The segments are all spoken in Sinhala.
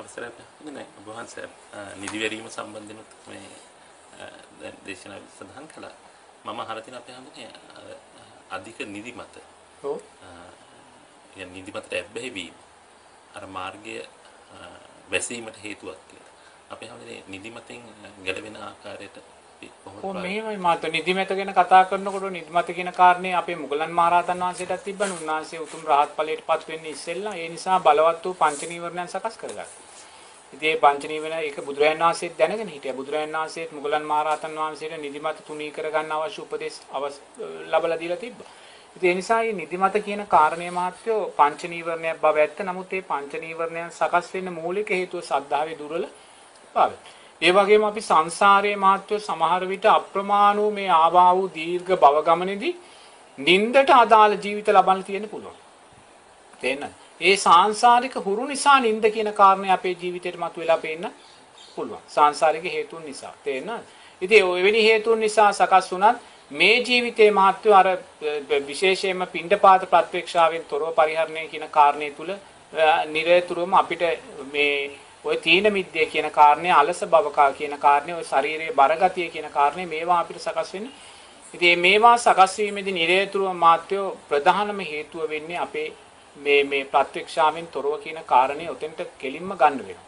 අවසරයක් නෑ ඔබ වහන්සේ නිදිවැරීම සම්බන්ධයෙන් මේ දැන් දේශනාව සඳහන් කළා. මම අහලා තියෙන අපේ හැමෝටම අධික නිදිමත. ඔව්. يعني නිදිමතට ඇබ්බැහි වීම. අර මාර්ගය වැසීමට හේතුවක් කියලා. අපේ හැමෝටම නිදිමතෙන් ගැලවෙන ආකාරයට මෙහෙමයි මාත් නිදිමත ගැන කතා කරනකොට නිදිමත කියන කාරණේ අපේ මුගලන් මහරහතන් වහන්සේටත් තිබ්බනේ. උන්වහන්සේ උතුම් රහත් ඵලයටපත් වෙන්නේ ඉස්සෙල්ලා. ඒ නිසා බලවත් වූ පංච නීවරණයන් සකස් කරගත්තා. ඉතින් මේ පංච නීවරණ ඒක බුදුරජාණන් වහන්සේත් දැනගෙන හිටියා. බුදුරජාණන් වහන්සේත් මුගලන් මහරහතන් වහන්සේට නිදිමත තුනී කරගන්න අවශ්‍ය උපදෙස් ලබලා දීලා තිබ්බා. ඉතින් ඒ නිසා මේ නිදිමත කියන කාරණේ මහත්වෝ පංච නීවරණයක් බව ඇත්ත. නමුත් මේ පංච නීවරණයන් සකස් වෙන්න මූලික හේතුව සද්ධාවේ දුර්වල භාවය. ඒ වගේම අපි සංසාරයේ මහත්වෝ සමහර විට අප්‍රමාණ වූ මේ ආවා වූ දීර්ඝ භව ගමනේදී නින්දට අදාළ ජීවිත ලබන්න තියෙන පුළුවන්. තේරෙනවද? ඒ සාංශාරික හුරු නිසා නින්ද කියන කාරණේ අපේ ජීවිතේට මතුවලා පේන්න පුළුවන්. සාංශාරික හේතුන් නිසා. තේරෙනවද? ඉතින් ඔය හේතුන් නිසා සකස් වුණත් මේ ජීවිතයේ මහත්ව අර විශේෂයෙන්ම පින්ඩපාත ප්‍රත්‍යක්ෂාවෙන් තොරව පරිහරණය කියන කාරණේ තුල නිරතුරුවම අපිට මේ ඔය තීන මිද්දේ කියන කාරණේ අලස බවකා කියන කාරණේ ඔය ශරීරයේ බරගතිය කියන කාරණේ මේවා අපිට සකස් වෙන්නේ. ඉතින් මේවා සකස් වීමේදී නිරතුරුවම මාත්‍යෝ ප්‍රධානම හේතුව වෙන්නේ අපේ මේ මේ ප්‍රත්‍යක්ෂාවෙන් තොරව කියන කාරණේ උතෙන්ට කෙලින්ම ගන්න වෙනවා.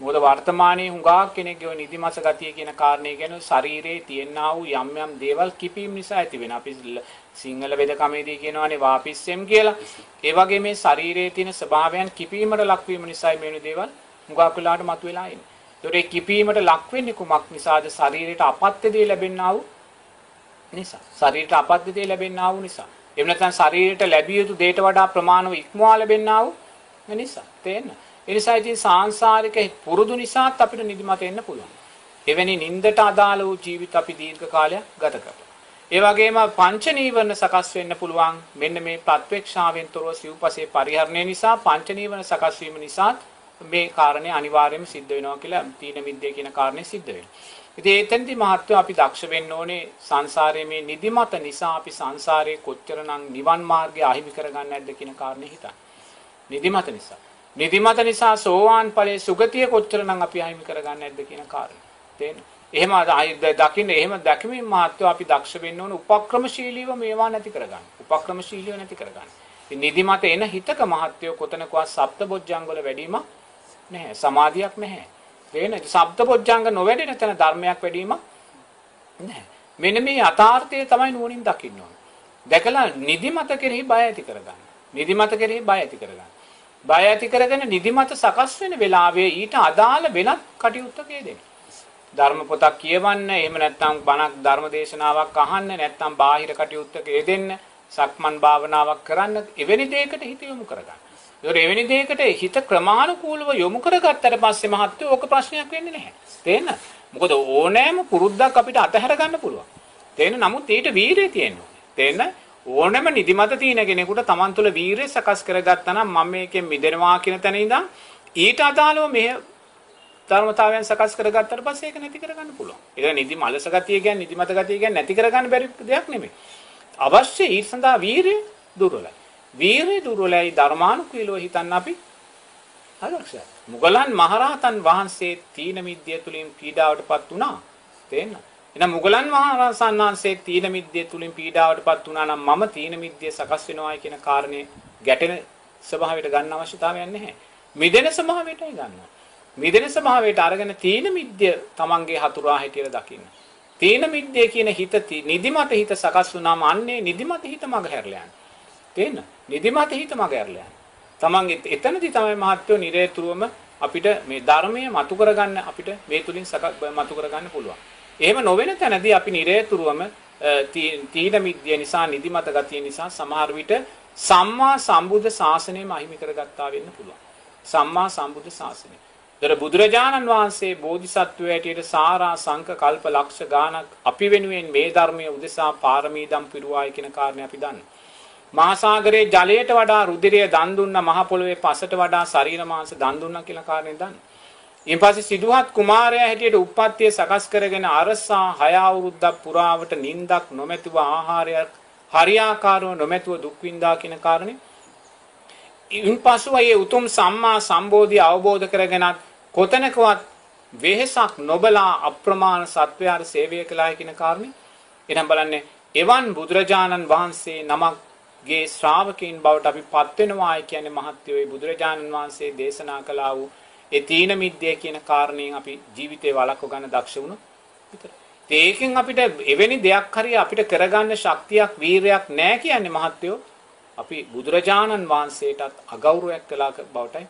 මොකද වර්තමානයේ හුඟක් කෙනෙක්ගේ ওই නිදිමස ගතිය කියන කාරණේ ගැන ශරීරයේ තියෙනා වූ යම් යම් දේවල් කිපීම නිසා ඇති වෙන. අපි සිංහල වෙදකමේදී කියනවානේ වාපිස්සෙම් කියලා. ඒ වගේ මේ ශරීරයේ තියෙන ස්වභාවයන් කිපීමට ලක්වීම නිසායි මේ දේවල් හුඟක් වෙලාවට මතුවලා එන්නේ. ඒතකොට ඒ කිපීමට ලක් වෙන්නේ කුමක් නිසාද? ශරීරයට අපත්‍ය දේ ලැබෙන්නා වූ නිසා. ශරීරයට අපත්‍ය දේ ලැබෙන්නා වූ නිසා. එහෙම නැත්නම් ශරීරයට ලැබිය යුතු දේට වඩා ප්‍රමාණව ඉක්මවා ලැබෙන්නා වූ නිසා. තේන්න. ඒ නිසා ඉතින් සාංශාරික පුරුදු නිසාත් අපිට නිදිමත එන්න පුළුවන්. එවැනි නින්දට අදාළ වූ ජීවිත අපි දීර්ඝ කාලයක් ගත කරලා. ඒ වගේම පංච නීවරණ සකස් වෙන්න පුළුවන්. මෙන්න මේ ප්‍රත්‍යක්ෂාවෙන් තොරව සිව්පසේ පරිහරණය නිසා පංච නීවරණ සකස් වීම නිසාත් මේ කාරණේ අනිවාර්යයෙන්ම සිද්ධ වෙනවා කියලා තීන විද්‍ය කියන කාරණේ සිද්ධ වෙනවා. ඉතින් එතෙන්දී මහත්වෝ අපි දක්ෂ වෙන්න ඕනේ සංසාරයේ මේ නිදිමත නිසා අපි සංසාරයේ කොච්චරනම් නිවන් මාර්ගය අහිමි කරගන්න නැද්ද කියන කාරණේ හිතන්න. නිදිමත නිසා. නිදිමත නිසා සෝවාන් ඵලයේ සුගතිය කොච්චරනම් අපි අහිමි කරගන්න නැද්ද කියන කාරණේ. තේන්න. එහෙම දකින්න එහෙම දැකීමෙන් මාත්‍ය අපි දක්ෂ වෙන්න ඕන උපක්‍රමශීලීව මේවා නැති කරගන්න. උපක්‍රමශීලීව නැති කරගන්න. ඉතින් නිදිමත එන හිතක මහත්ය කොතනකවත් සප්තබොජ්ජංග වල වැඩිම නැහැ. සමාධියක් නැහැ. තේන සප්තබොජ්ජංග නොවැඩෙන තැන ධර්මයක් වැඩිම නැහැ. මෙන්න මේ යථාර්ථය තමයි නුවණින් දකින්න ඕන. දැකලා නිදිමත කෙරෙහි බය ඇති කරගන්න. නිදිමත කෙරෙහි බය ඇති කරගන්න. බය ඇති කරගෙන නිදිමත සකස් වෙන වෙලාවේ ඊට අදාළ වෙනත් කටයුත්තක යෙදෙන්න. ධර්ම පොතක් කියවන්න, එහෙම නැත්නම් බණක් ධර්ම දේශනාවක් අහන්න, නැත්නම් බාහිර කටයුත්තක යෙදෙන්න, සක්මන් භාවනාවක් කරන්න, එවැනි දෙයකට හිත යොමු කරගන්න. ඒතකොට එවැනි දෙයකට හිත ක්‍රමානුකූලව යොමු කරගත්තට පස්සේ මහත්වෝ ඕක ප්‍රශ්නයක් වෙන්නේ නැහැ. තේන්න? මොකද ඕනෑම පුරුද්දක් අපිට අතහැර ගන්න පුළුවන්. තේන්න? නමුත් ඊට වීරිය තියෙනවා. තේන්න? ඕනෑම නිදිමත තියෙන කෙනෙකුට Taman තුල වීරිය සකස් කරගත්තා නම් මම මේකෙන් මිදෙනවා කියන තැන ඉඳන් ඊට අදාළව මේ ධර්මතාවයන් සකස් කරගත්තට පස්සේ ඒක නැති කරගන්න පුළුවන්. ඒක නිදි මලස ගතිය කියන්නේ නිදිමත ගතිය කියන්නේ නැති කරගන්න බැරි දෙයක් නෙමෙයි. අවශ්‍ය ඊට සඳහා වීරිය දුර්වලයි. වීරිය දුර්වලයි ධර්මානුකූලව හිතන්න අපි අදක්ෂයි. මුගලන් මහරහතන් වහන්සේ තීන මිද්‍ය තුලින් පීඩාවටපත් වුණා. තේන්න. එහෙනම් මුගලන් මහරහතන් වහන්සේ තීන මිද්‍ය තුලින් පීඩාවටපත් වුණා නම් මම තීන මිද්‍ය සකස් වෙනවායි කියන කාරණේ ගැටෙන ස්වභාවයට ගන්න අවශ්‍යතාවයක් නැහැ. මිදෙන ස්වභාවයටයි ගන්නවා. මිදෙන ස්වභාවයට අරගෙන තීන මිද්‍ය තමන්ගේ හතුරා හැටියට දකින්න. තීන මිද්‍ය කියන හිත නිදිමත හිත සකස් වුණාම අන්නේ නිදිමත හිත මග හැරලා යන්නේ. තේන්න? නිදිමත හිත මග හැරලා යන්නේ. තමන් එතනදී තමයි මහත්වෝ නිරේතුරුවම අපිට මේ ධර්මය මතු කරගන්න අපිට මේ තුලින් මතු කරගන්න පුළුවන්. එහෙම නොවන තැනදී අපි නිරේතුරුවම තීන මිද්‍ය නිසා නිදිමත ගතිය නිසා සමහර විට සම්මා සම්බුද්ධ ශාසනයම අහිමි කරගත්තා වෙන්න පුළුවන්. සම්මා සම්බුද්ධ ශාසනය. දර බුදුරජාණන් වහන්සේ බෝධිසත්වය ඇටියට සාරා සංක කල්ප ලක්ෂ ගානක් අපි වෙනුවෙන් මේ ධර්මය උදෙසා පාරමී දම් පිරුවායි කියන කාරණය අපි දන්නවා. මහාසාගරයේ ජලයට වඩා රුධිරය දන් දුන්නා මහ පොළොවේ පසට වඩා ශරීර මාංශ දන් දුන්නා කියලා කාරණේ දන්න. ඊට පස්සේ සිදුහත් කුමාරයා හැටියට උප්පත්තිය සකස් කරගෙන අරසා හය අවුරුද්දක් පුරාවට නිින්දක් නොමැතිව ආහාරයක් හරියාකාරව නොමැතිව දුක් විඳා කියන කාරණේ ඉන්පසු ඒ උතුම් සම්මා සම්බෝධිය අවබෝධ කරගෙනත් කොතනකවත් වෙහෙසක් නොබලා අප්‍රමාණ සත්වයාට සේවය කළා කියන කාරණේ එනම් බලන්නේ එවන් බුදුරජාණන් වහන්සේ නමක්ගේ ශ්‍රාවකයන් බවට අපි පත් වෙනවායි කියන්නේ මහත්යෝයි බුදුරජාණන් වහන්සේ දේශනා කළා වූ ඒ තීන මිද්දේ කියන කාරණයෙන් අපි ජීවිතේ වළක්ව ගන්න දක්ෂ වුණොත් විතරයි. ඒකෙන් අපිට එවැනි දෙයක් හරි අපිට කරගන්න ශක්තියක් වීරයක් නැහැ කියන්නේ මහත්යෝ අපි බුදුරජාණන් වහන්සේටත් අගෞරවයක් කළා බවටයි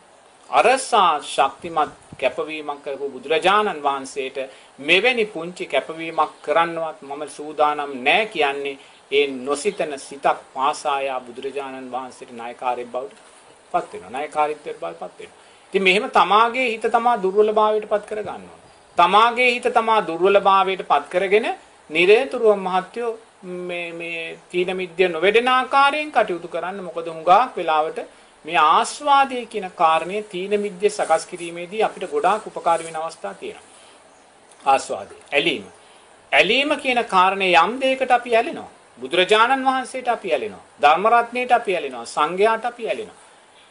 අරසා ශක්තිමත් කැපවීමක් කරපු බුදුරජාණන් වහන්සේට මෙවැනි පුංචි කැපවීමක් කරන්නවත් මම සූදානම් නැහැ කියන්නේ ඒ නොසිතන සිතක් පාසායා බුදුරජාණන් වහන්සේට නායකාරයෙක් බවට පත් වෙනවා නායකාරීත්වයට බවට පත් වෙනවා ඉතින් මෙහෙම තමාගේ හිත තමා දුර්වලභාවයට පත් කර ගන්නවා තමාගේ හිත තමා දුර්වලභාවයට පත් කරගෙන නිරේතුරුව මහත්වෝ මේ මේ තීන මිද්‍ය නොවැඩෙන ආකාරයෙන් කටයුතු කරන්න මොකද හුඟක් වෙලාවට මේ ආස්වාදයේ කියන කාරණේ තීන මිද්‍ය සකස් කිරීමේදී අපිට ගොඩාක් උපකාර වෙන අවස්ථා තියෙනවා. ආස්වාදය, ඇලීම. ඇලීම කියන කාරණේ යම් දෙයකට අපි ඇලෙනවා. බුදුරජාණන් වහන්සේට අපි ඇලෙනවා. ධර්ම රත්නයට අපි ඇලෙනවා. සංඝයාට අපි ඇලෙනවා.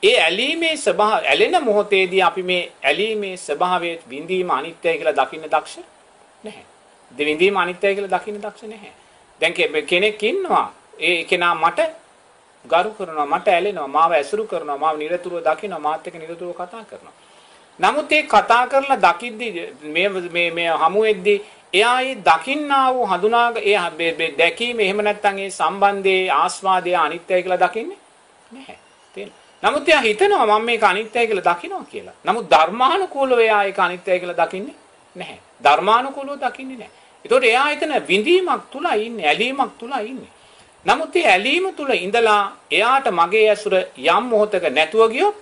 ඒ ඇලීමේ ස්වභාව ඇලෙන මොහොතේදී අපි මේ ඇලීමේ ස්වභාවයේ විඳීම අනිත්‍යයි කියලා දකින්න දක්ෂ නැහැ. දෙවිඳීම අනිත්‍යයි කියලා දකින්න දක්ෂ නැහැ. දැන් කෙනෙක් ඉන්නවා ඒ කෙනා මට ගරු කරනවා මට ඇලෙනවා මාව ඇසුරු කරනවා මාව නිරතුරුව දකිනවා මාත් එක්ක නිරතුරුව කතා කරනවා නමුත් ඒ කතා කරලා දකිද්දි මේ මේ මේ හමු වෙද්දී එයා ඒ දකින්නා වූ හඳුනා ඒ දැකීම එහෙම නැත්නම් ඒ සම්බන්ධයේ ආස්වාදය අනිත්‍යයි කියලා දකින්නේ නැහැ තේන නමුත් එයා හිතනවා මම මේක අනිත්‍යයි කියලා දකිනවා කියලා නමුත් ධර්මානුකූලව එයා ඒක අනිත්‍යයි කියලා දකින්නේ නැහැ ධර්මානුකූලව දකින්නේ නැහැ ඒතකොට එයා එතන විඳීමක් තුල ඉන්නේ, ඇලීමක් තුල ඉන්නේ. නමුත් මේ ඇලීම තුල ඉඳලා එයාට මගේ ඇසුර යම් මොහොතක නැතුව ගියොත්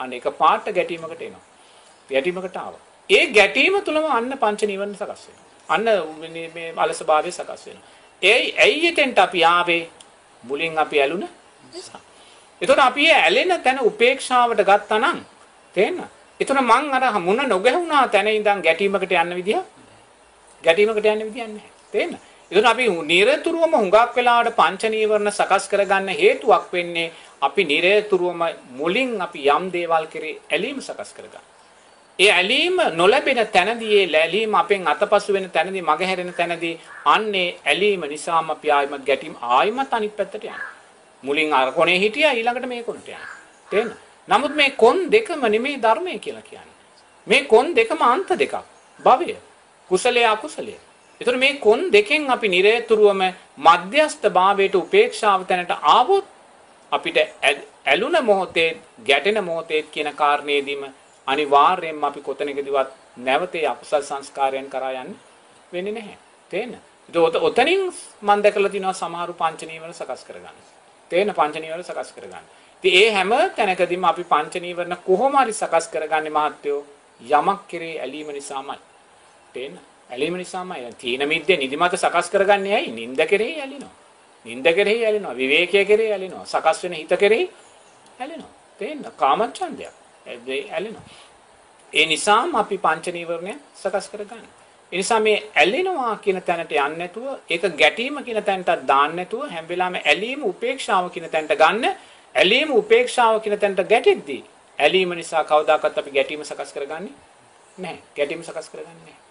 අනේක පාට ගැටීමකට එනවා. ගැටීමකට ආවා. ඒ ගැටීම තුලම අන්න පංච නිවන සකස් වෙනවා. අන්න මේ අලසභාවය සකස් වෙනවා. ඒයි ඇයි එතෙන්ට අපි ආවේ? මුලින් අපි ඇලුන නිසා. එතකොට අපි ඇලෙන තැන උපේක්ෂාවට ගත්තා නම් තේන්න. එතන මං අර මුණ නොගැහුණා තැන ඉඳන් ගැටීමකට යන්න විදිහ ගැටීමකට යන්න විදියක් නැහැ. තේන්න? ඒතන අපි නිරතුරුවම හුඟක් වෙලාවට පංච නීවරණ සකස් කරගන්න හේතුවක් වෙන්නේ අපි නිරතුරුවම මුලින් අපි යම් දේවල් කෙරේ ඇලීම සකස් කරගන්න. ඒ ඇලීම නොලැබෙන තැනදී ඒ ඇලීම අපෙන් අතපසු වෙන තැනදී මගහැරෙන තැනදී අන්නේ ඇලීම නිසාම අපි ආයිමත් ගැටීම් ආයිමත් අනිත් පැත්තට යනවා. මුලින් අර කොනේ හිටියා ඊළඟට මේ කොනට යනවා. තේන්න? නමුත් මේ කොන් දෙකම නෙමේ ධර්මය කියලා කියන්නේ. මේ කොන් දෙකම අන්ත දෙකක්. භවය. කුසලයේ අකුසලයේ. ඒතර මේ කොන් දෙකෙන් අපි නිරේතුරුවම මධ්‍යස්ත භාවයට උපේක්ෂාව තැනට ආවොත් අපිට ඇලුන මොහොතේ ගැටෙන මොහොතේ කියන කාරණේදීම අනිවාර්යයෙන්ම අපි කොතැනකදවත් නැවතේ අකුසල් සංස්කාරයන් කරා යන්න වෙන්නේ නැහැ. තේන? ඒත් ඔතනින් මම දැකලා තිනවා සමහරු පංච නීවරණ සකස් කරගන්න. තේන පංච නීවරණ සකස් කරගන්න. ඉතින් ඒ හැම තැනකදීම අපි පංච නීවරණ කොහොම හරි සකස් කරගන්නේ මහත්යෝ යමක් කෙරේ ඇලීම නිසාමයි. තේන? ඇලීම නිසාමයි. තීන මිද්දේ නිදිමත සකස් කරගන්නේ ඇයි? නිින්ද කෙරේ ඇලිනවා. නිින්ද කෙරෙහි ඇලෙනවා විවේකය කෙරෙහි ඇලෙනවා සකස් වෙන හිත කෙරෙහි ඇලෙනවා තේන්න කාමච්ඡන්දයක් ඒ ඇලිනවා. ඒ නිසාම අපි පංච නීවරණය සකස් කරගන්න. ඒ නිසා මේ ඇලෙනවා කියන තැනට යන්නේ නැතුව ඒක ගැටීම කියන තැනට දාන්න නැතුව හැම වෙලාවෙම ඇලීම උපේක්ෂාව කියන තැනට ගන්න ඇලීම උපේක්ෂාව කියන තැනට ගැටෙද්දී ඇලීම නිසා කවදාකවත් අපි ගැටීම සකස් කරගන්නේ නැහැ. ගැටීම සකස් කරගන්නේ නැහැ.